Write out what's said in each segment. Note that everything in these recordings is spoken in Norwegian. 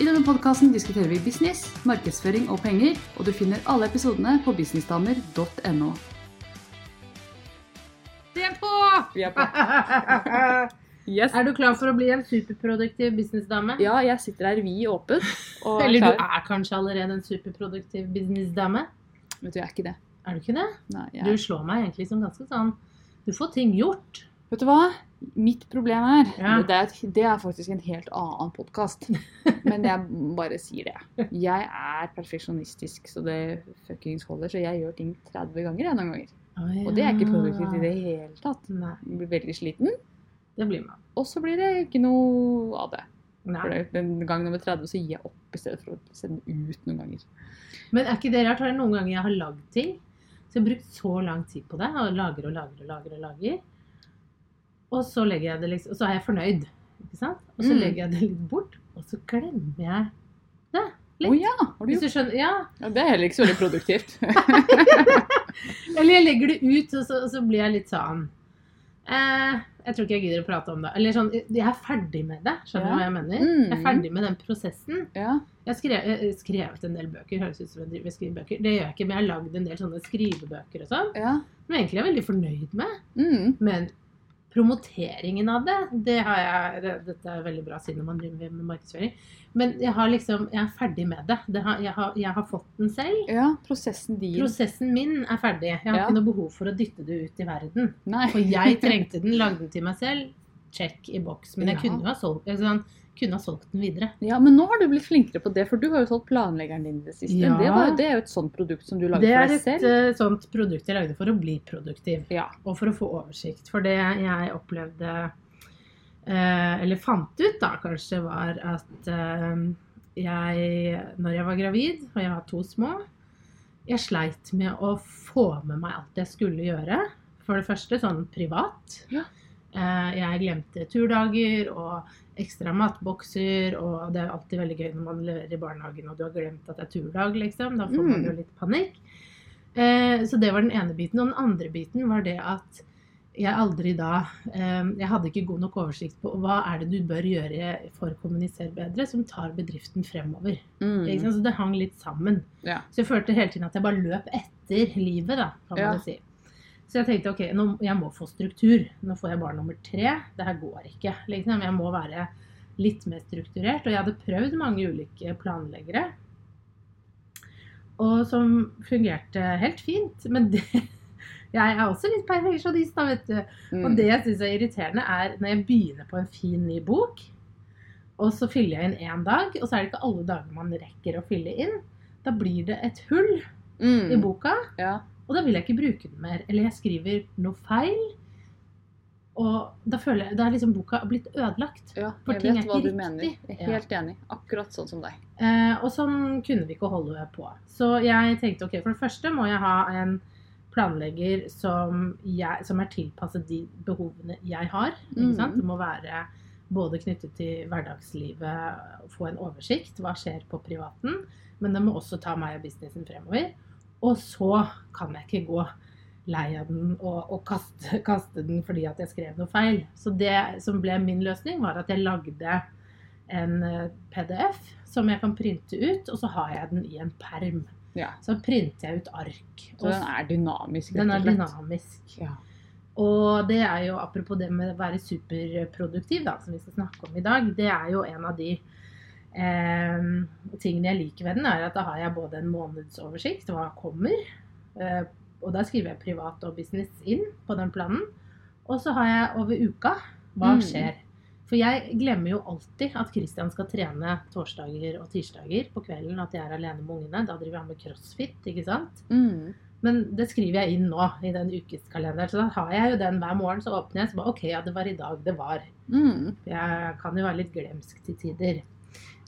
I denne podkasten diskuterer vi business, markedsføring og penger, og du finner alle episodene på businessdamer.no. Vi er på! Vi er på. Yes. Er du klar for å bli en superproduktiv businessdame? Ja, jeg sitter her vid åpen og er Eller du er kanskje allerede en superproduktiv businessdame? Vet du, jeg er ikke det. Er du ikke det? Nei, jeg... Du slår meg egentlig som ganske sånn Du får ting gjort. Vet du hva? Mitt problem er Ja. det, er det er faktisk en helt annen podkast. Men jeg bare sier det. Jeg er perfeksjonistisk, så det fuckings holder. Så jeg gjør ting 30 ganger jeg noen ganger. Og det er ikke produktivt i det hele tatt. Nei, Jeg blir veldig sliten, det blir man. og så blir det ikke noe av det. For Nei. det, den gang nummer 30 så gir jeg opp i stedet for å sende ut noen ganger. Men er ikke det rart? Har det noen ganger jeg har lagd ting, så jeg har brukt så lang tid på det, og lager og lager og lager og lager, og så legger jeg det liksom, og så er jeg fornøyd, ikke sant? Og så Mm. legger jeg det litt bort, og så glemmer jeg det Litt. litt. ja! Har du Hvis du skjønner, ja. ja, Det er heller ikke så veldig produktivt. Eller jeg legger det ut, og så, og så blir jeg litt sånn eh, Jeg tror ikke jeg gidder å prate om det. Eller sånn, jeg er ferdig med det. Skjønner du Ja. hva jeg mener? Mm. Jeg er ferdig med den prosessen. ja. Jeg har skrevet, skrevet en del bøker. Høres ut som jeg driver med skrivebøker. Det gjør jeg ikke, men jeg har lagd en del sånne skrivebøker og sånn. ja. Som jeg egentlig er veldig fornøyd med. Mm. Men promoteringen av det, det har jeg Dette er veldig bra siden man driver med markedsføring. Men jeg har liksom, jeg er ferdig med det. det har, jeg, har, jeg har fått den selv. ja. Prosessen din. Prosessen min er ferdig. Jeg har Ja. ikke noe behov for å dytte det ut i verden. Nei. For jeg trengte den, lagde den til meg selv. Check i boks. Men jeg Ja. kunne jo ha solgt, den. sånn, kunne ha solgt den videre. Ja, men nå har du blitt flinkere på det, for du har jo solgt planleggeren din i det siste. Ja. Det, var, jo- det er jo et sånt produkt som du lager Det for er selv. et er et sånt produkt jeg lagde for å bli produktiv. Ja. Og for å få oversikt. For det jeg opplevde eh, Eller fant ut, da kanskje, var at eh, jeg Når jeg var gravid, og jeg har to små Jeg sleit med å få med meg alt jeg skulle gjøre. For det første sånn privat. Ja. Eh, jeg glemte turdager og ekstra matbokser, og det er alltid veldig gøy når man leverer i barnehagen og du har glemt at det er turdag, liksom. Da får man Mm. jo litt panikk. Eh, så det var den ene biten. Og den andre biten var det at jeg aldri da eh, Jeg hadde ikke god nok oversikt på hva er det du bør gjøre for å kommunisere bedre, som tar bedriften fremover. Mm. Så det hang litt sammen. Ja. Så jeg følte hele tiden at jeg bare løp etter livet, da, kan man Ja. si. Så jeg tenkte ok, nå, jeg må få struktur. Nå får jeg barn nummer tre. Det her går ikke. Liksom. Jeg må være litt mer strukturert. Og jeg hadde prøvd mange ulike planleggere. Og som fungerte helt fint. Men det, jeg er også litt perfeksjonist, da, vet du. Mm. Og det jeg syns er irriterende, er når jeg begynner på en fin ny bok, og så fyller jeg inn én dag, og så er det ikke alle dager man rekker å fylle inn. Da blir det et hull Mm. i boka, Ja. Og da vil jeg ikke bruke den mer. Eller jeg skriver noe feil, og da føler jeg Da er liksom boka blitt ødelagt. ja, For jeg ting vet er hva du mener. Jeg er helt enig. Akkurat sånn som deg. Eh, og sånn kunne vi ikke holde på. Så jeg tenkte ok, for det første må jeg ha en planlegger som, jeg, som er tilpasset de behovene jeg har. Ikke Mm. sant? Det må være både knyttet til hverdagslivet, få en oversikt, hva skjer på privaten, men det må også ta meg og businessen fremover. Og så kan jeg ikke gå lei av den og, og kaste, kaste den fordi at jeg skrev noe feil. Så det som ble min løsning, var at jeg lagde en eh, PDF som jeg kan printe ut, og så har jeg den i en perm. Ja. Så printer jeg ut ark. Så den er dynamisk. den er dynamisk. Ja. Og det er jo, apropos det med å være superproduktiv, da, som vi skal snakke om i dag, det er jo en av de eh, tingene jeg liker ved den, er at da har jeg både en månedsoversikt, hva kommer, eh, og da skriver jeg privat og business inn på den planen, og så har jeg over uka, hva Mm. skjer? For jeg glemmer jo alltid at Christian skal trene torsdager og tirsdager på kvelden, at jeg er alene med ungene. Da driver han med crossfit, ikke sant? Mm. Men det skriver jeg inn nå i den ukeskalenderen. Så da har jeg jo den hver morgen. Så åpner jeg så bare OK, ja, det var i dag det var. Mm. Jeg kan jo være litt glemsk til tider.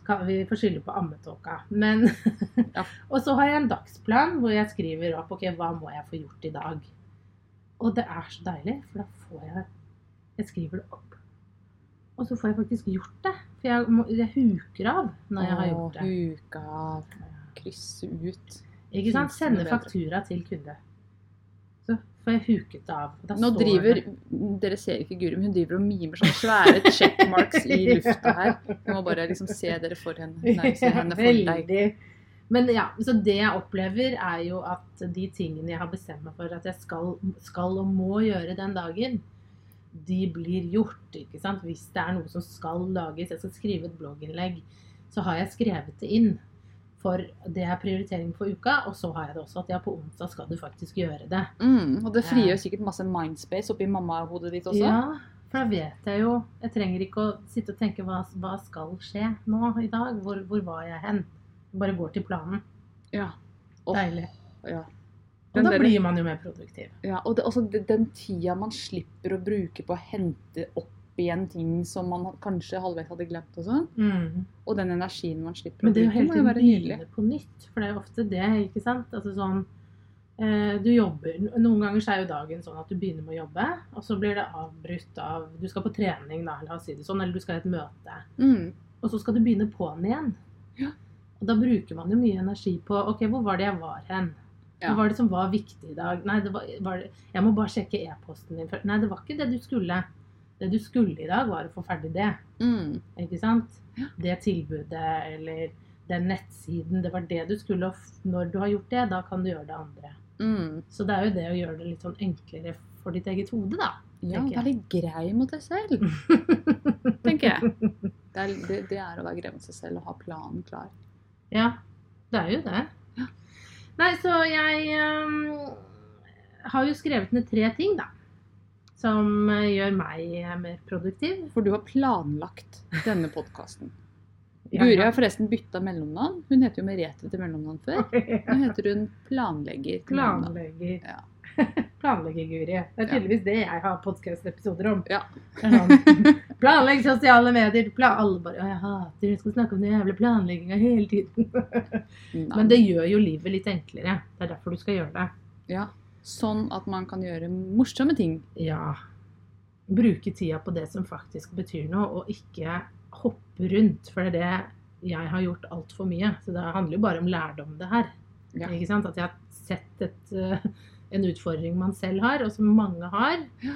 Kan vi får skylde på ammetåka. Men Ja. Og så har jeg en dagsplan hvor jeg skriver opp ok, hva må jeg få gjort i dag. Og det er så deilig, for da får jeg Jeg skriver det opp. Og så får jeg faktisk gjort det. For jeg, må, jeg huker av når jeg har gjort det. Huke av. Krysse ut. Ikke sant? Sende faktura til kunde. Får jeg huket av. Nå driver Dere ser ikke Guri, men hun driver og mimer sånne svære checkmarks i lufta her. Hun må bare liksom se dere for henne. Nei, se henne for deg. Men ja, så det jeg opplever, er jo at de tingene jeg har bestemt meg for at jeg skal, skal og må gjøre den dagen, de blir gjort. ikke sant? Hvis det er noe som skal lages, jeg skal skrive et blogginnlegg, så har jeg skrevet det inn. For det er prioritering for uka, og så har jeg det også at ja, på onsdag skal du faktisk gjøre det. Mm, og det frigjør sikkert masse mindspace oppi mammahodet ditt også. Ja, for da vet jeg jo Jeg trenger ikke å sitte og tenke hva, hva skal skje nå i dag? Hvor, hvor var jeg hen? Jeg bare går til planen. Ja. Åh, Deilig. ja. Og da der- blir man jo mer produktiv. Ja, og det, også den tida man slipper å bruke på å hente opp igjen ting som man kanskje halvveis hadde glemt og sånn. Mm. Og den energien man slipper Men det jo bruke, må jo være nydelig. på nytt. For det er jo ofte det, ikke sant? Altså sånn eh, Du jobber Noen ganger så er jo dagen sånn at du begynner med å jobbe, og så blir det avbrutt av Du skal på trening, da, la oss si det sånn, eller du skal i et møte. Mm. Og så skal du begynne på'n igjen. Ja. Og da bruker man jo mye energi på OK, hvor var det jeg var hen? Ja. Hva var det som var viktig i dag? Nei, det var, var det, jeg må bare sjekke e-posten din først. Nei, det var ikke det du skulle. Det du skulle i dag, var å få ferdig det. Mm. Ikke sant? Det tilbudet eller den nettsiden, det var det du skulle. Og når du har gjort det, da kan du gjøre det andre. Mm. Så det er jo det å gjøre det litt sånn enklere for ditt eget hode, da. Ja, være grei mot deg selv, tenker jeg. Det er, det, det er å være grei mot seg selv og ha planen klar. Ja, det er jo det. Ja. Nei, så jeg um, har jo skrevet ned tre ting, da. Som eh, gjør meg eh, mer produktiv. For du har planlagt denne podkasten. Guri har forresten bytta mellomnavn. Hun heter jo Merete til mellomnavn før. Nå heter hun Planlegger. Planlegger. Ja. Planlegger-Guri. Det er tydeligvis det jeg har podkast-episoder om. Ja. Sånn, Planlegg sosiale medier. Plan alle bare «Å, 'Jeg hater jeg skal snakke om den jævla planlegginga hele tiden'. Men det gjør jo livet litt enklere. Det er derfor du skal gjøre det. Ja. Sånn at man kan gjøre morsomme ting. Ja. Bruke tida på det som faktisk betyr noe, og ikke hoppe rundt. For det er det jeg har gjort altfor mye. Så det handler jo bare om lærdom, det her. Ja. Ikke sant? At jeg har sett et, eh, en utfordring man selv har, og som mange har. Ja.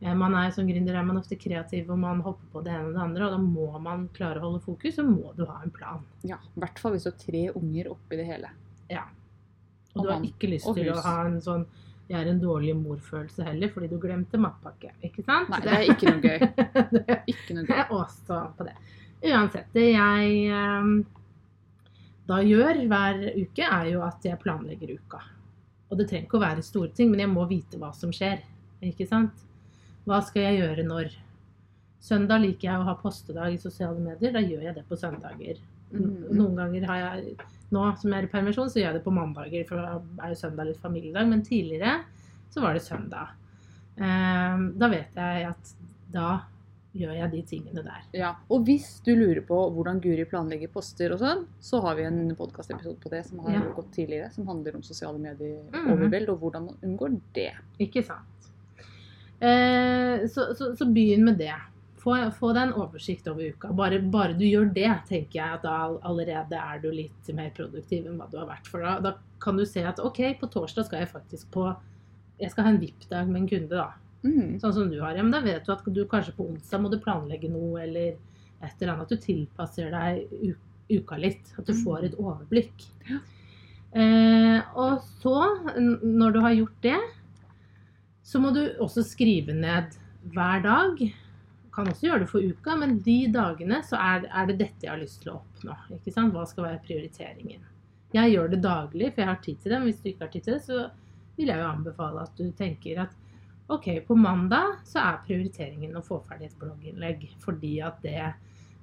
Eh, Man er Som gründer er man ofte kreativ, og man hopper på det ene og det andre. Og da må man klare å holde fokus, og må du ha en plan. Ja, I hvert fall hvis du har tre unger oppi det hele. Og Og du har ikke lyst til å ha en sånn 'jeg er en dårlig mor'-følelse heller, fordi du glemte matpakke. Ikke sant? Nei, det er ikke noe gøy. det Ikke noe Jeg gøy. er også på det. Uansett, det jeg eh, da gjør hver uke, er jo at jeg planlegger uka. Og det trenger ikke å være store ting, men jeg må vite hva som skjer. Ikke sant? Hva skal jeg gjøre når? Søndag liker jeg å ha postedag i sosiale medier. Da gjør jeg det på søndager. Mm. Noen ganger har jeg Nå som jeg er i permisjon, så gjør jeg det på mandager, for da er jo søndag litt familiedag. Men tidligere så var det søndag. Eh, da vet jeg at da gjør jeg de tingene der. Ja, Og hvis du lurer på hvordan Guri planlegger poster og sånn, så har vi en podkastepisode på det som har Ja. gått tidligere, som handler om sosiale medier Mhm. overveld, og hvordan man unngår det. Ikke sant. Eh, så, så, så begynn med det. Få, få deg en oversikt over uka. Bare, bare du gjør det, tenker jeg at da allerede er du litt mer produktiv enn hva du har vært. For da, da kan du se at ok, på torsdag skal jeg faktisk på Jeg skal ha en VIP-dag med en kunde, da. Mm. Sånn som du har. Ja, men da vet du at du kanskje på onsdag må du planlegge noe, eller et eller annet. At du tilpasser deg uka litt. At du får et overblikk. Ja. Eh, og så, når du har gjort det, så må du også skrive ned hver dag. Kan også gjøre det for uka, men de dagene så er, er det dette jeg har lyst til å oppnå. Hva skal være prioriteringen? Jeg gjør det daglig, for jeg har tid til det. Men hvis du ikke har tid til det, så vil jeg jo anbefale at du tenker at Ok, på mandag så er prioriteringen å få ferdig et blogginnlegg. Fordi at det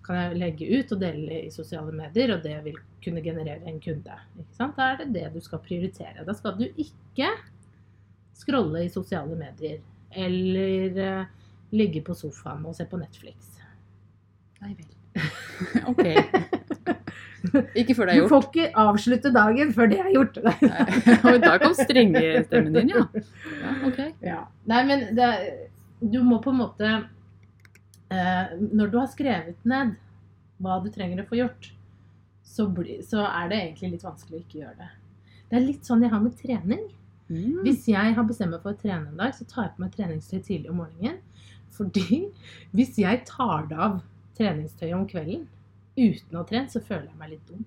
kan jeg legge ut og dele i sosiale medier, og det vil kunne generere en kunde. Da er det det du skal prioritere. Da skal du ikke scrolle i sosiale medier. Eller eh, ligge på sofaen og se på Netflix. Nei vel. ok. Ikke før det Du er gjort. får ikke avslutte dagen før det er gjort. Og da kom strengestemmen din, ja. ja. Ok. Ja. Nei, men det, du må på en måte eh, Når du har skrevet ned hva du trenger å få gjort, så, bli, så er det egentlig litt vanskelig å ikke gjøre det. Det er litt sånn jeg har med trening. Mm. Hvis jeg har bestemt meg for å trene en dag, så tar jeg på meg treningstøy tidlig om morgenen. Fordi hvis jeg tar det av treningstøyet om kvelden uten å trene, så føler jeg meg litt dum.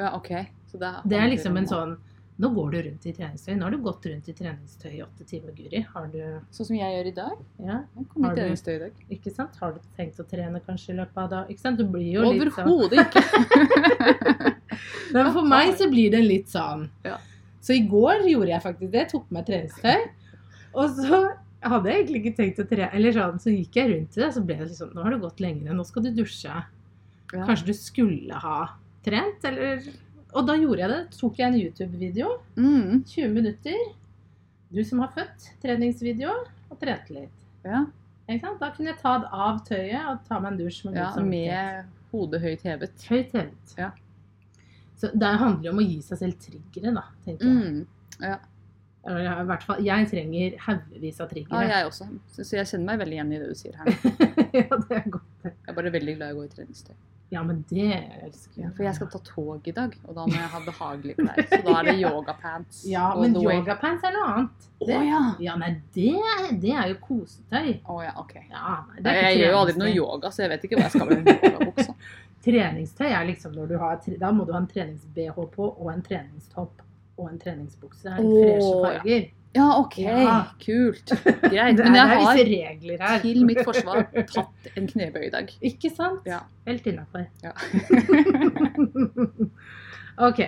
Ja, ok. Så det, Det er liksom en sånn Nå går du rundt i treningstøy. Nå har du gått rundt i treningstøy i åtte timer, Guri. Har du Sånn som jeg gjør i dag. Ja, Jeg kom Har i du- treningstøy i dag. ikke sant? Har du tenkt å trene kanskje i løpet av dagen? Ikke sant? Du blir jo litt sånn Overhodet ikke. Men For meg så blir det litt sånn. Ja. Så i går gjorde jeg faktisk det. Tok på meg treningstøy. Og så hadde jeg egentlig ikke tenkt å trene. Eller sånn, så gikk jeg rundt i det, så ble det liksom Nå har du gått lenger. Nå skal du dusje. Ja. Kanskje du skulle ha trent, eller Og da gjorde jeg det. Tok jeg en YouTube-video. Mm. 20 minutter. Du som har født. Treningsvideo. Og trente litt. Ja. Da kunne jeg ta det av tøyet og ta meg en dusj med ja, med hodet høyt hevet. Høyt hevet. Ja. Så det handler jo om å gi seg selv triggere, da, tenker jeg. Mm. Eller, I hvert fall, jeg trenger haugevis av Ja, jeg også. Så, så jeg kjenner meg veldig igjen i det du sier her. Ja, det er godt. Jeg er bare veldig glad i å gå i treningstøy. Ja, men det elsker Ja, jeg. for jeg skal ta tog i dag, og da må jeg ha behagelige klær. Så da er det yogapants. Ja, men yogapants er noe annet. Det, oh, ja. ja, nei, det, det er jo kosetøy. Å ja, ok. Ja, nei, jeg gjør jo aldri noe yoga, så jeg vet ikke hva jeg skal med den yogabuksa. Treningstøy er liksom når du har Da må du ha en trenings-BH på og en treningstopp og en treningsbukse. En freshe ja. farger. Ja, ok. Ja. Kult. Greit. Men jeg har til mitt forsvar tatt en knebøy i dag. Ikke sant? Ja. Helt innafor. Ja. ok.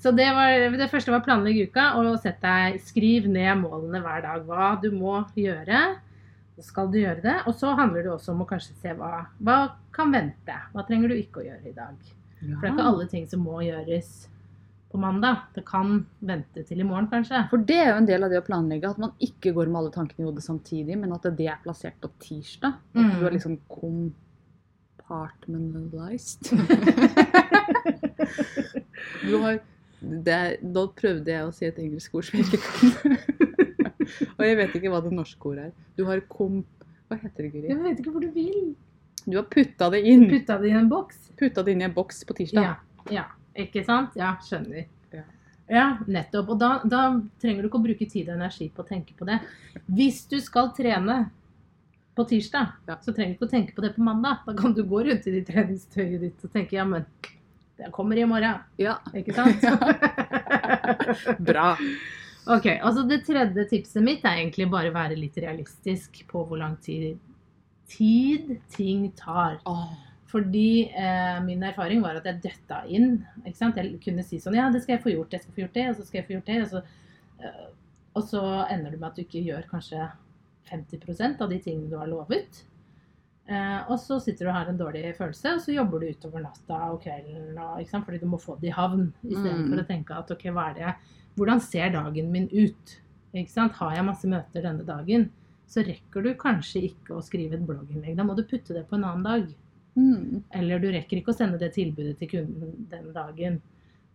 Så det, var, det første var planlegg uka, og sett deg, skriv ned målene hver dag. Hva du må gjøre. Så skal du gjøre det. Og så handler det også om å kanskje se hva, hva kan vente. Hva trenger du ikke å gjøre i dag? For det er ikke alle ting som må gjøres på mandag. Det kan vente til i morgen, kanskje. For det er jo en del av det å planlegge, at man ikke går med alle tankene i hodet samtidig, men at det er plassert på tirsdag. At Mm. du er liksom compartmentalized. du har er- Nå prøvde jeg å si et engelsk ord som jeg ikke kan. Og jeg vet ikke hva det norske ordet er. Du har komp... Hva heter det, Guri? Jeg vet ikke hvor du vil. Du har putta det inn. Putta det i en boks. Putta det inn i en boks på tirsdag. Ja, ja. Ikke sant? Ja, skjønner. Ja. Ja, nettopp. Og da, da trenger du ikke å bruke tid og energi på å tenke på det. Hvis du skal trene på tirsdag, Ja. så trenger du ikke å tenke på det på mandag. Da kan du gå rundt i ditt treningstøyet ditt og tenke ja, men det kommer i morgen. Ja. Ikke sant? Bra. ok, altså Det tredje tipset mitt er egentlig bare være litt realistisk på hvor lang tid, tid ting tar. Åh. Fordi eh, min erfaring var at jeg døtta inn. Ikke sant? Jeg kunne si sånn Ja, det skal jeg få gjort, jeg skal få gjort det, og så skal jeg få gjort det. Og så, eh, og så ender du med at du ikke gjør kanskje 50% av de tingene du har lovet. Eh, og så sitter du og har en dårlig følelse, og så jobber du utover natta og kvelden. Og, ikke sant? Fordi du må få det i havn, istedenfor Mm. å tenke at ok, hva er det Hvordan ser dagen min ut? Ikke sant? Har jeg masse møter denne dagen, så rekker du kanskje ikke å skrive et blogginnlegg. Da må du putte det på en annen dag. Mm. Eller du rekker ikke å sende det tilbudet til kunden den dagen.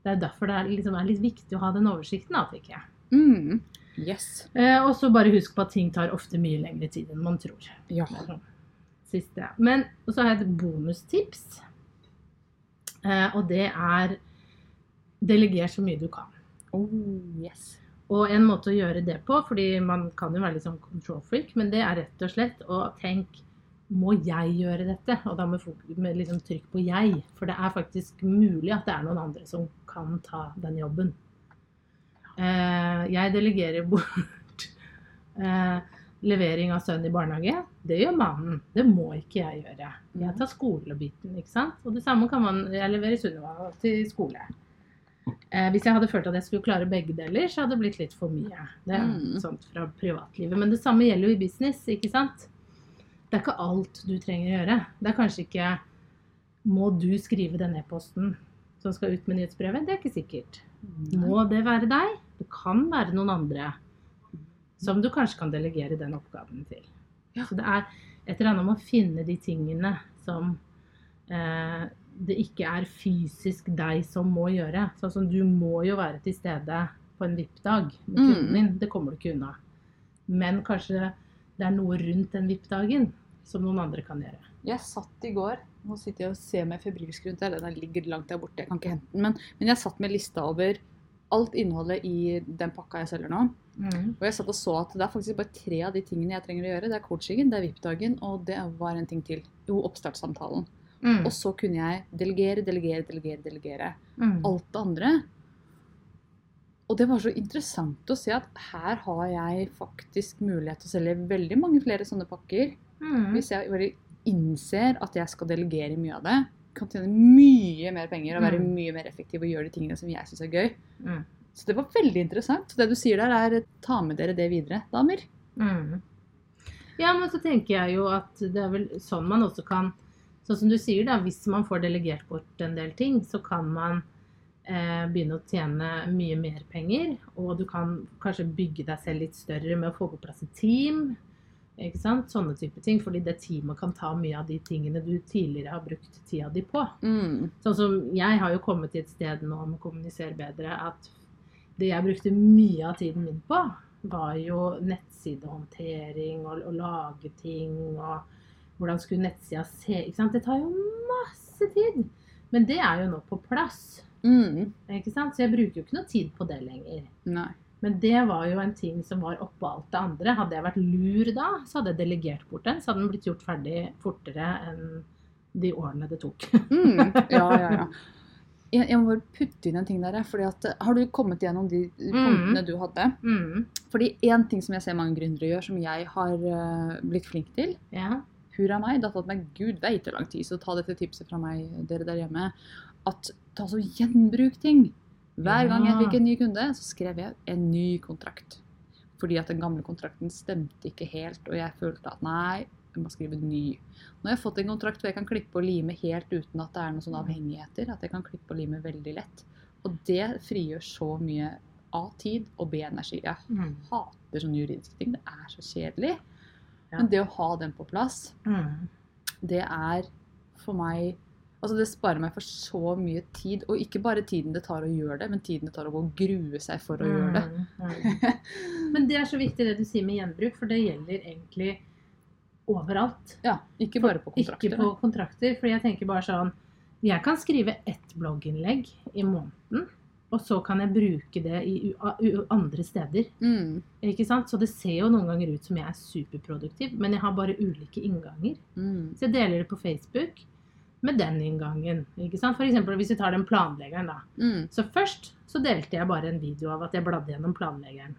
Det er derfor det er, liksom, er litt viktig å ha den oversikten, da, tenker jeg. Mm. Yes. Eh, og så bare husk på at ting tar ofte mye lengre tid enn man tror. Ja. Sånn Siste. Men så har jeg et bonustips. Eh, og det er deleger så mye du kan. Oh, yes. Og en måte å gjøre det på, fordi man kan jo være litt sånn control freak, men det er rett og slett å tenke må jeg gjøre dette? Og da med, med liksom trykk på jeg. For det er faktisk mulig at det er noen andre som kan ta den jobben. Eh, jeg delegerer bort eh, levering av sønn i barnehage. Det gjør mannen. Det må ikke jeg gjøre. Jeg tar skolebiten, ikke sant. Og det samme kan man Jeg leverer Sunniva til skole. Eh, hvis jeg hadde følt at jeg skulle klare begge deler, så hadde det blitt litt for mye. Det er Mm. sånt fra privatlivet. Men det samme gjelder jo i business, ikke sant. Det er ikke alt du trenger å gjøre. Det er kanskje ikke Må du skrive den e-posten som skal ut med nyhetsbrevet? Det er ikke sikkert. Må det være deg? Det kan være noen andre som du kanskje kan delegere den oppgaven til. Ja. Så det er et eller annet om å finne de tingene som eh, det ikke er fysisk deg som må gjøre. Sånn som du må jo være til stede på en VIP-dag med Mm. kunden din. Det kommer du ikke unna. Men kanskje det er noe rundt den VIP-dagen som noen andre kan gjøre. Jeg satt i går Nå sitter jeg og ser meg febrilsk rundt her. Den ligger langt der borte. Jeg kan ikke hente den. Men, men jeg satt med lista over alt innholdet i den pakka jeg selger nå. Mm. Og jeg satt og så at det er faktisk bare tre av de tingene jeg trenger å gjøre. Det er coachingen, det er VIP-dagen, og det var en ting til. Jo, oppstartssamtalen. Mm. Og så kunne jeg delegere, delegere, delegere, delegere. Mm. Alt det andre. Og det var så interessant å se at her har jeg faktisk mulighet til å selge veldig mange flere sånne pakker. Mm. Hvis jeg bare innser at jeg skal delegere mye av det, kan tjene mye mer penger og være Mm. mye mer effektiv og gjøre de tingene som jeg syns er gøy. Mm. Så det var veldig interessant. Så det du sier der, er ta med dere det videre, damer. Mm. Ja, men så tenker jeg jo at det er vel sånn man også kan Sånn som du sier, da, hvis man får delegert bort en del ting, så kan man eh, begynne å tjene mye mer penger. Og du kan kanskje bygge deg selv litt større med å få på plass et team. Ikke sant? Sånne type ting. Fordi det teamet kan ta mye av de tingene du tidligere har brukt tida di på. Mm. Sånn som jeg har jo kommet til et sted nå med å kommunisere bedre at det jeg brukte mye av tiden min på, var jo nettsidehåndtering og og lage ting og hvordan skulle nettsida se ikke sant? Det tar jo masse tid. Men det er jo nå på plass. Mm. ikke sant? Så jeg bruker jo ikke noe tid på det lenger. Nei. Men det var jo en ting som var oppå alt det andre. Hadde jeg vært lur da, så hadde jeg delegert bort den. Så hadde den blitt gjort ferdig fortere enn de årene det tok. Mm. Ja, ja, ja. Jeg, jeg må bare putte inn en ting der. Fordi at, har du kommet gjennom de punktene du hadde? Mm. Fordi én ting som jeg ser mange gründere gjør, som jeg har uh, blitt flink til Ja. Hurra meg, det har tatt meg gud veit hvor lang tid, så ta dette tipset fra meg, dere der hjemme. At ta så gjenbruk ting. Hver gang jeg fikk en ny kunde, så skrev jeg en ny kontrakt. Fordi at den gamle kontrakten stemte ikke helt, og jeg følte at nei, jeg må skrive ny. Nå har jeg fått en kontrakt hvor jeg kan klippe og lime helt uten at det er noen sånne avhengigheter. At jeg kan klippe og lime veldig lett. Og det frigjør så mye A tid og B energi. Jeg Mm. hater sånne juridiske ting. Det er så kjedelig. Ja. Men det å ha den på plass, Mm. det er for meg Altså Det sparer meg for så mye tid. Og ikke bare tiden det tar å gjøre det, men tiden det tar å grue seg for å gjøre det. Mm, mm. Men det er så viktig det du sier med gjenbruk, for det gjelder egentlig overalt. Ja, Ikke bare på kontrakter. Ikke på kontrakter, for jeg tenker bare sånn Jeg kan skrive ett blogginnlegg i måneden, og så kan jeg bruke det i andre steder. Mm, Ikke sant? Så det ser jo noen ganger ut som jeg er superproduktiv, men jeg har bare ulike innganger. mm, Så jeg deler det på Facebook med den inngangen. Ikke sant? Eksempel hvis vi tar den planleggeren, da. mm, Så først så delte jeg bare en video av at jeg bladde gjennom planleggeren.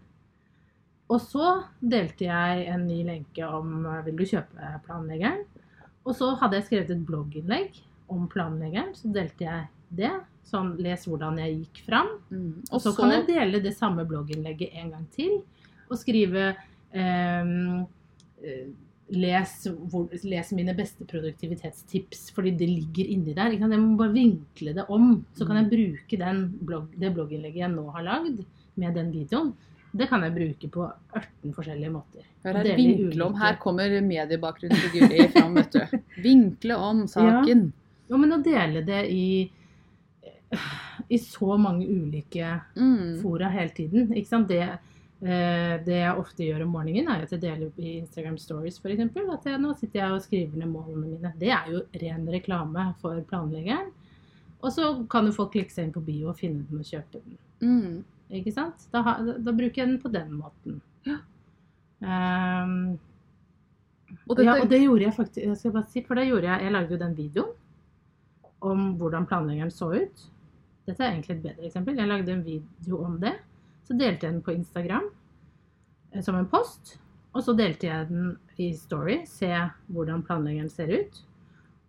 Og så delte jeg en ny lenke om eh, vil du kjøpe planleggeren. Og så hadde jeg skrevet et blogginnlegg om planleggeren. Så delte jeg det. Sånn les hvordan jeg gikk fram. mm. Og så kan jeg dele det samme blogginnlegget en gang til. Og skrive ehm, eh, les, les mine beste produktivitetstips, fordi det ligger inni der. Jeg må bare vinkle det om. Så kan jeg bruke den blogg, det blogginnlegget jeg nå har lagd, med den videoen. Det kan jeg bruke på 18 forskjellige måter. Her, i vinkle om. Her kommer mediebakgrunnen til Guri fram, vet du. Vinkle om saken. Jo, men å dele det i, i så mange ulike Mm. fora hele tiden. Ikke sant? Det, det jeg ofte gjør om morgenen, er at jeg deler opp i Instagram Stories f.eks. At jeg, nå sitter jeg og skriver ned målene mine. Det er jo ren reklame for planleggeren. Og så kan jo folk klikke seg inn på bio og finne den og kjøpe den. Mm. Ikke sant? Da, da bruker jeg den på den måten. Ja. Ehm, Og dette, ja, og det gjorde jeg faktisk. Jeg skal bare si, for det gjorde jeg. Jeg lagde jo den videoen om hvordan planleggeren så ut. Dette er egentlig et bedre eksempel. Jeg lagde en video om det. Så delte jeg den på Instagram eh, som en post. Og så delte jeg den i Story. Se hvordan planleggeren ser ut.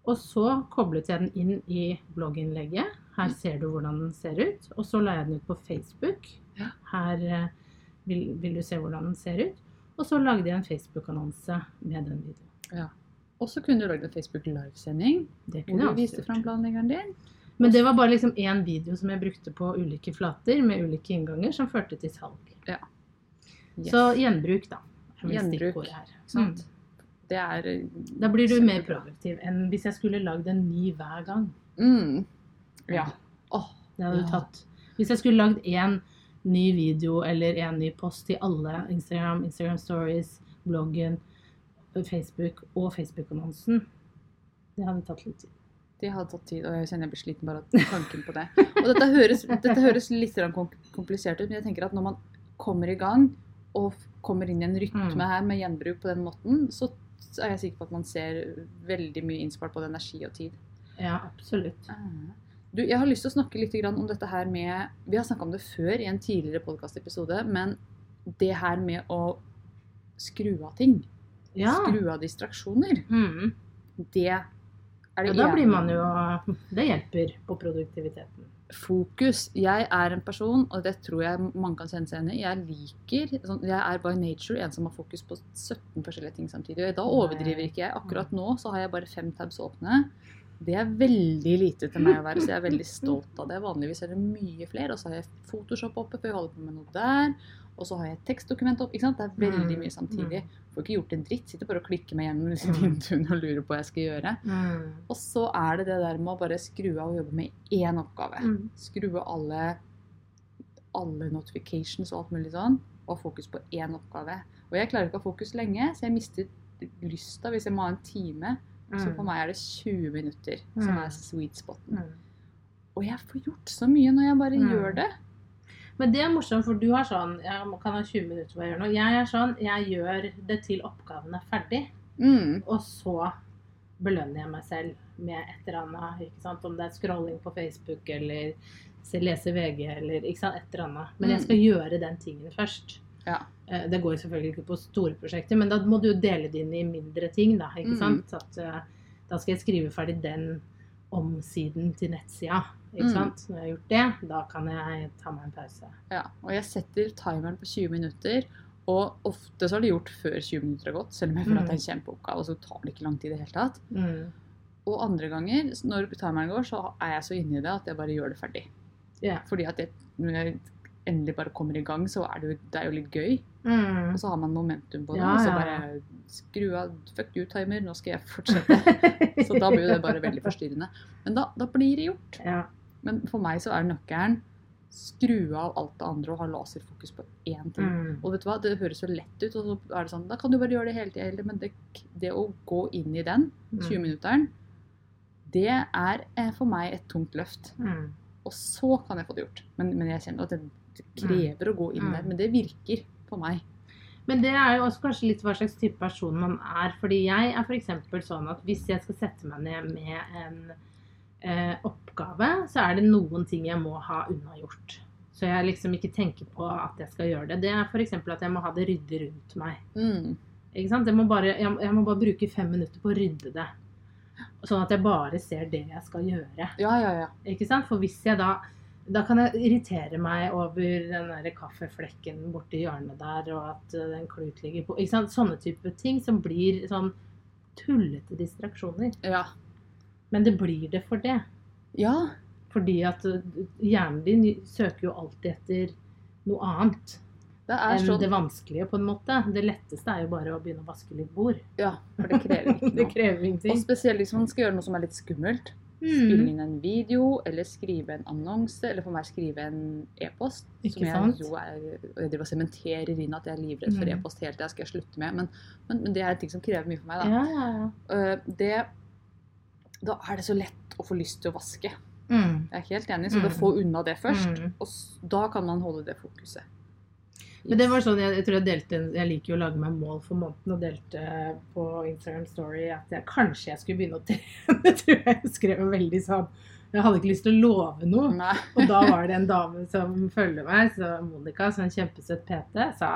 Og så koblet jeg den inn i blogginnlegget. Her ser du hvordan den ser ut. Og så la jeg den ut på Facebook. Her eh, vil, vil du se hvordan den ser ut. Og så lagde jeg en Facebook-annonse med den videoen. Og så kunne du lagd en Facebook livesending hvor du viste fram planleggeren din. Men det var bare liksom én video som jeg brukte på ulike flater med ulike innganger, som førte til salg. Yes. Så gjenbruk, da. Gjenbruk? Mm. Det er Da blir du mer produktiv enn hvis jeg skulle lagd en ny hver gang. Mm. Ja. Oh, Det hadde Ja. tatt Hvis jeg skulle lagd én ny video eller en ny post til alle Instagram, Instagram Stories, bloggen, Facebook og Facebook-annonsen Det hadde tatt litt tid. Det hadde tatt tid, og jeg kjenner jeg blir sliten bare av tanken på det. Og dette høres, dette høres litt komplisert ut, men jeg tenker at når man kommer i gang og kommer inn i en rytme Mm. her med gjenbruk på den måten, så er jeg sikker på at man ser veldig mye innspart både energi og tid. Ja, absolutt. Du, jeg har lyst til å snakke litt om dette her med Vi har snakka om det før i en tidligere podkastepisode, men det her med å skru av ting, Ja. skru av distraksjoner, Mm. det Ja, da blir man jo Det hjelper på produktiviteten. Fokus. Jeg er en person, og det tror jeg mange kan kjenne seg igjen i. Jeg liker sånn, Jeg er by nature en som har fokus på 17 forskjellige ting samtidig. Og da overdriver ikke jeg. Akkurat nå så har jeg bare fem tabs åpne. Det er veldig lite til meg å være, så jeg er veldig stolt av det. Vanligvis er det mye flere. Og så har jeg Photoshop oppe, for jeg holder på med noe der. Og så har jeg tekstdokument opp. ikke sant? Det er veldig Mm, mye samtidig. mm. Får ikke gjort en dritt. Sitter bare og klikker meg gjennom disse Mm. vinduene og lurer på hva jeg skal gjøre. Og så er det det der med å bare skru av og jobbe med én oppgave. Skru av alle, alle notifications og alt mulig sånn, og ha fokus på én oppgave. Og jeg klarer ikke å ha fokus lenge, så jeg mister lysta hvis jeg må ha en time. Så for meg er det 20 minutter som Mm. er sweet spoten. Mm. Og jeg får gjort så mye når jeg bare Mm. gjør det. Men det er morsomt, for du har sånn Jeg kan ha 20 minutter på å gjøre noe. Jeg er sånn Jeg gjør det til oppgaven er ferdig. Mm. Og så belønner jeg meg selv med et eller annet. Ikke sant? Om det er scrolling på Facebook eller lese VG eller ikke sant? et eller annet. Men jeg Mm. skal gjøre den tingen først. Ja. Eh, Det går selvfølgelig ikke på store prosjekter, men da må du jo dele det inn i mindre ting. Da ikke Mm. sant? At, eh, da skal jeg skrive ferdig den omsiden til nettsida. Ikke Mm. sant? Når jeg har gjort det, da kan jeg ta meg en pause. Ja. Og jeg setter timeren på 20 minutter. Og ofte så har det gjort før 20 minutter har gått, selv om jeg føler at det er en kjempeoppgave. Og så tar det ikke lang tid i det hele tatt. Mm. Og andre ganger, når timeren går, så er jeg så inni det at jeg bare gjør det ferdig. Yeah. Fordi at jeg, jeg endelig bare kommer i gang, så er det jo, det er jo litt gøy. Mm. Og så har man momentum på det. Ja, og så bare skru av fuck you, timer, nå skal jeg fortsette. Så da blir jo det bare veldig forstyrrende. Men da, da blir det gjort. ja. Men for meg så er nøkkelen skru av alt det andre og ha laserfokus på én ting. Mm. Og vet du hva, det høres så lett ut, og så er det sånn Da kan du bare gjøre det hele tida, men det, det å gå inn i den, Mm. 20-minutteren, det er eh, for meg et tungt løft. Mm. Og så kan jeg få det gjort. Men, men jeg kjenner at det krever å gå inn Mm. der. Men det virker på meg. Men det er jo også kanskje litt hva slags type person man er. Fordi jeg er f.eks. sånn at hvis jeg skal sette meg ned med en eh, oppgave, så er det noen ting jeg må ha unnagjort. Så jeg liksom ikke tenker på at jeg skal gjøre det. Det er f.eks. at jeg må ha det ryddig rundt meg. Mm. Ikke sant? Jeg må, bare, jeg, jeg må bare bruke fem minutter på å rydde det. Sånn at jeg bare ser det jeg skal gjøre. Ja, ja, ja. Ikke sant? For hvis jeg da Da kan jeg irritere meg over den der kaffeflekken borti hjørnet der, og at den klut ligger på ikke sant? Sånne type ting som blir sånn tullete distraksjoner. Ja. Men det blir det for det. ja. Fordi at eh, hjernen din søker jo alltid etter noe annet Det er enn sånn det vanskelige, på en måte. Det letteste er jo bare å begynne å vaske litt bord. Ja, for det krever ikke det krever ingenting. Og spesielt hvis man skal gjøre noe som er litt skummelt. Spille Mm. inn en video, eller skrive en annonse, eller for meg skrive en e-post. Som jeg jo er Jeg driver og sementerer inn at jeg er livredd for Mm. e-post helt til jeg skal slutte med. Men, men, men det er en ting som krever mye for meg. da. Ja, ja, ja. Øh, det, da er det så lett å få lyst til å vaske. Mm. Jeg er helt enig, så Mm. få unna det først, Mm. og da kan man holde det fokuset. Men det var sånn, jeg, jeg tror jeg delte Jeg liker jo å lage meg mål for måneden og delte på Instagram Story at jeg kanskje jeg skulle begynne å trene. Tror jeg jeg skrev veldig sånn. Jeg hadde ikke lyst til å love noe. Nei. Og da var det en dame som følger meg, så Monica, som er en kjempesøt PT, sa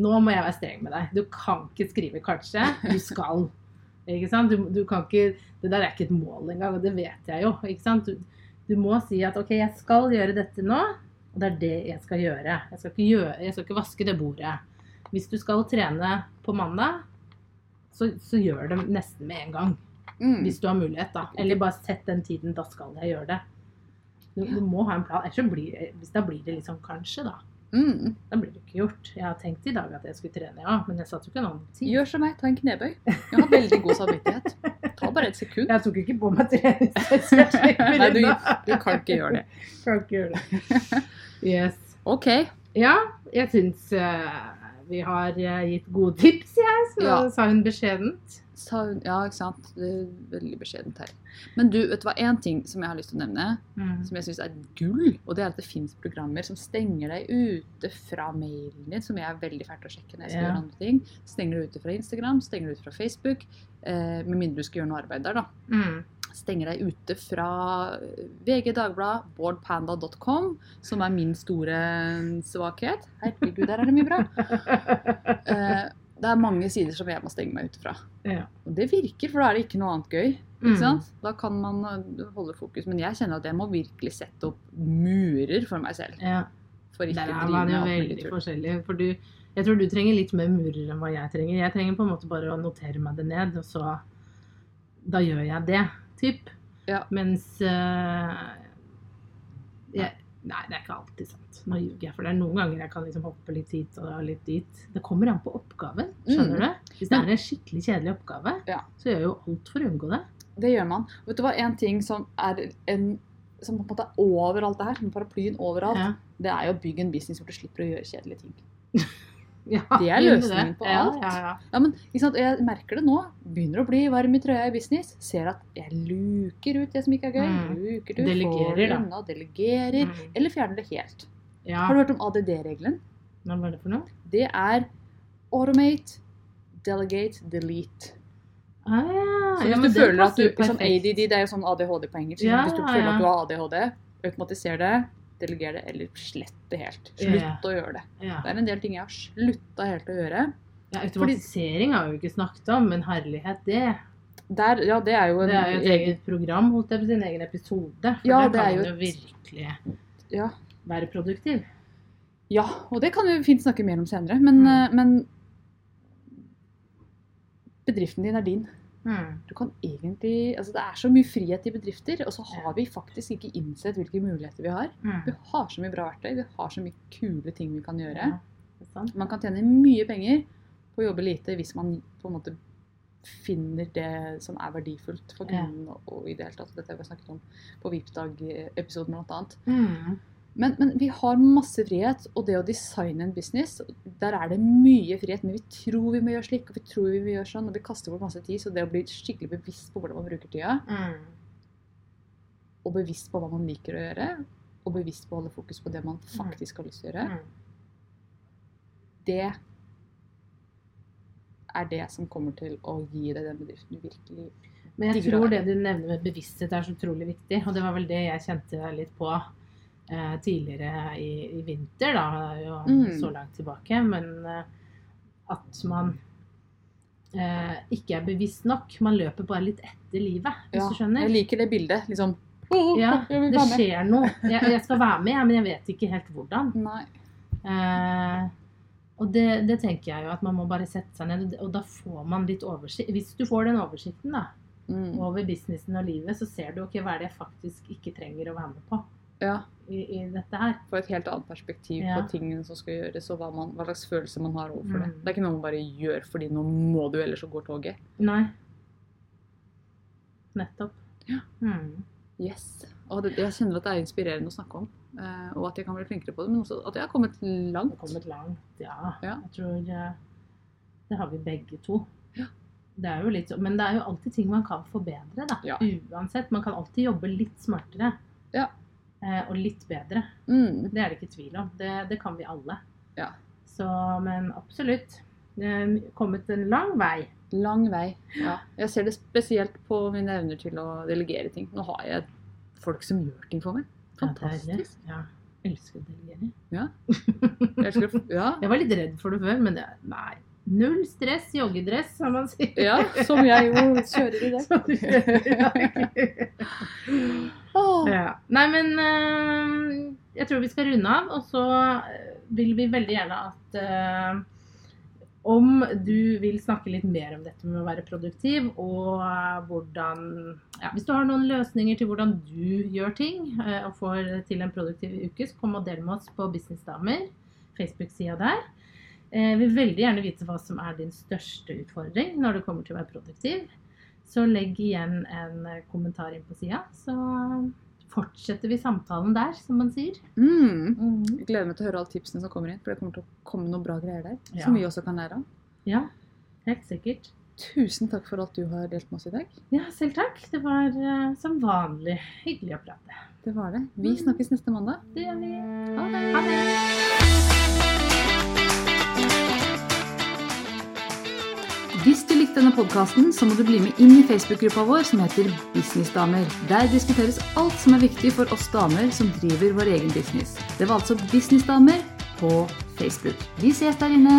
nå må jeg være streng med deg. Du kan ikke skrive 'kanskje', du skal. Ikke sant? Du, du kan ikke, det der er ikke et mål engang, og det vet jeg jo. Ikke sant? Du, du må si at 'ok, jeg skal gjøre dette nå', og det er det jeg skal gjøre. Jeg skal ikke, gjøre, jeg skal ikke vaske det bordet. Hvis du skal trene på mandag, så, så gjør det nesten med en gang. Mm. Hvis du har mulighet, da. Eller bare sett den tiden, da skal jeg gjøre det. Du, du må ha en plan. Ellers blir hvis da blir det liksom kanskje, da. Mm. Da blir det ikke gjort. Jeg har tenkt i dag at jeg skulle trene, ja, men jeg satt jo ikke en annen tid. Gjør som meg, ta en knebøy. Jeg har veldig god samvittighet. Ta bare et sekund. Jeg tok ikke på meg så Nei, du, du kan ikke gjøre det. Kan ikke gjøre det. Yes. Ok. Ja, jeg syns eh, vi har eh, gitt gode tips, jeg, så Ja. sa hun beskjedent. Sa hun, ja, ikke sant. Det er veldig beskjedent her. Men du, vet du hva, én ting som jeg har lyst til å nevne, som jeg syns er gull, og det er at det fins programmer som stenger deg ute fra mailen din, som jeg er veldig fælt å sjekke når jeg skal Ja. gjøre andre ting. Stenger deg ute fra Instagram, stenger deg ute fra Facebook, eh, med mindre du skal gjøre noe arbeid der, da. Mm. Stenger deg ute fra VG Dagblad, boardpanda.com, som er min store svakhet. Herregud, der er det mye bra. Eh, det er mange sider som jeg må stenge meg ute fra. Ja. Og det virker, for da er det ikke noe annet gøy. Mm. Da kan man eh, holde fokus. Men jeg kjenner at jeg må virkelig sette opp murer for meg selv. Ja. For ikke Der er man veldig forskjellig. For du, jeg tror du trenger litt mer murer enn hva jeg trenger. Jeg trenger på en måte bare å notere meg det ned, og så Da gjør jeg det, typ. Ja. Mens uh, jeg, Nei, det er ikke alltid sant. Nå ljuger jeg. For det er noen ganger jeg kan liksom hoppe litt hit og litt dit. Det kommer an på oppgaven. Skjønner Mm. du? Hvis det er en skikkelig kjedelig oppgave, Ja. så gjør jeg jo alt for å unngå det. Det gjør man. Vet du hva, en ting som er en som på en måte er over alt det her, som paraplyen overalt, Ja. det er jo å bygge en business hvor du slipper å gjøre kjedelige ting. Ja, Det er løsningen på alt. Ja, ja. Ja, men sant? Jeg merker det nå. Begynner å bli varm i trøya i business. Ser at jeg luker ut det som ikke er gøy. Mm. Luker ut, Delegerer, får unna, delegerer. Mm. Eller fjerner det helt. ja. Har du hørt om ADD-regelen? Hva var det for noe? Det er automate, delegate, delete. Ah, ja. Så hvis du føler at du liksom. ADD, det er jo sånn ADHD på engelsk. Ja, hvis du ja, føler ja. at du har ADHD, automatiser det, deleger det, eller slett det helt. Slutt Ja. å gjøre det. Ja. Det er en del ting jeg har slutta helt å gjøre. Ja, automatisering har vi jo ikke snakket om, men herlighet, det, Der, ja, det er jo en det er jo et eget program, hos deg på sin egen episode. For Ja, der det kan man jo jo virkelig Ja. være produktiv. Ja, og det kan vi fint snakke mer om senere. Men, Mm. eh, men bedriften din er din. Mm. Du kan egentlig, altså Det er så mye frihet i bedrifter, og så har vi faktisk ikke innsett hvilke muligheter vi har. Mm. Vi har så mye bra verktøy, vi har så mye kule ting vi kan gjøre. Ja. Man kan tjene mye penger på å jobbe lite hvis man på en måte finner det som er verdifullt for Ja. Og, og i det hele tatt, Dette har vi snakket om på VIP-dag-episoden bl.a. Mm. Men, men vi har masse frihet, og det å designe en business, der er det mye frihet. Men vi tror vi må gjøre slik, og vi tror vi må gjøre sånn, og vi kaster bort masse tid. Så det å bli skikkelig bevisst på hvordan man bruker tida, Mm. og bevisst på hva man liker å gjøre, og bevisst på å holde fokus på det man faktisk har lyst til å gjøre, Mm. det er det som kommer til å gi deg den bedriften du virkelig Men jeg tror det. det du nevner med bevissthet er så utrolig viktig. Og det var vel det jeg kjente litt på eh, tidligere i, i vinter, da. Jo Mm. så langt tilbake. Men eh, at man eh, ikke er bevisst nok. Man løper bare litt etter livet, hvis Ja, du skjønner. Jeg liker det bildet. Liksom Ja, det skjer noe. Jeg, jeg skal være med, men jeg vet ikke helt hvordan. Eh, og det, det tenker jeg jo at man må bare sette seg ned, og da får man litt oversikt. Hvis du får den oversikten da, Mm. over businessen og livet, så ser du ok, hva er det jeg faktisk ikke trenger å være med på Ja, i, i dette her. Få et helt annet perspektiv Ja. på tingene som skal gjøres, og hva, man, hva slags følelse man har overfor det. Mm. Det er ikke noe man bare gjør fordi nå må du, ellers så går toget. Nei. Nettopp. Ja. Mm. Yes. Og det, jeg kjenner at det er inspirerende å snakke om, eh, og at jeg kan bli flinkere på det, men også at jeg har kommet Det langt. har kommet langt, ja. Ja. Jeg tror eh, det har vi begge to. Ja. Det er jo litt, men det er jo alltid ting man kan forbedre, da. Ja. Uansett. Man kan alltid jobbe litt smartere. Ja. Eh, og litt bedre. Mm. Det er det ikke tvil om. Det, det kan vi alle. Ja. Så, men absolutt. Kommet en lang vei. Lang vei. Ja. Jeg ser det spesielt på mine evner til å delegere ting. Nå har jeg folk som gjør ting for meg. Ja. Fantastisk. Ja. Elsker å delegere. Jeg elsker Ja. Jeg var litt redd for det før, men det, nei. Null stress, joggedress, som man sier. ja, som jeg jo kjører i det. Ja. Nei, men øh, jeg tror vi skal runde av, og så øh, vil vi veldig gjerne at øh, om du vil snakke litt mer om dette med å være produktiv, og hvordan ja, Hvis du har noen løsninger til hvordan du gjør ting og får til en produktiv uke, så kom og del med oss på Businessdamer, Facebook-sida der. Eh, vil veldig gjerne vite hva som er din største utfordring når det kommer til å være produktiv. så legg igjen en kommentar inn på sida. Så fortsetter vi samtalen der, som man sier. Mm. Mm. Jeg gleder meg til å høre alle tipsene som kommer inn, for det kommer til å komme noen bra greier der. Ja. Som vi også kan lære av. Ja, helt sikkert. Tusen takk for at du har delt med oss i dag. Ja, selv takk. Det var eh, som vanlig hyggelig å prate. Det var det. Vi snakkes neste mandag. Det gjør vi. Ha det. Ha det. Hvis du likte denne podkasten, så må du bli med inn i Facebook-gruppa vår som heter Businessdamer. Der diskuteres alt som er viktig for oss damer som driver vår egen business. Det var altså Businessdamer på Facebook. Vi ses der inne.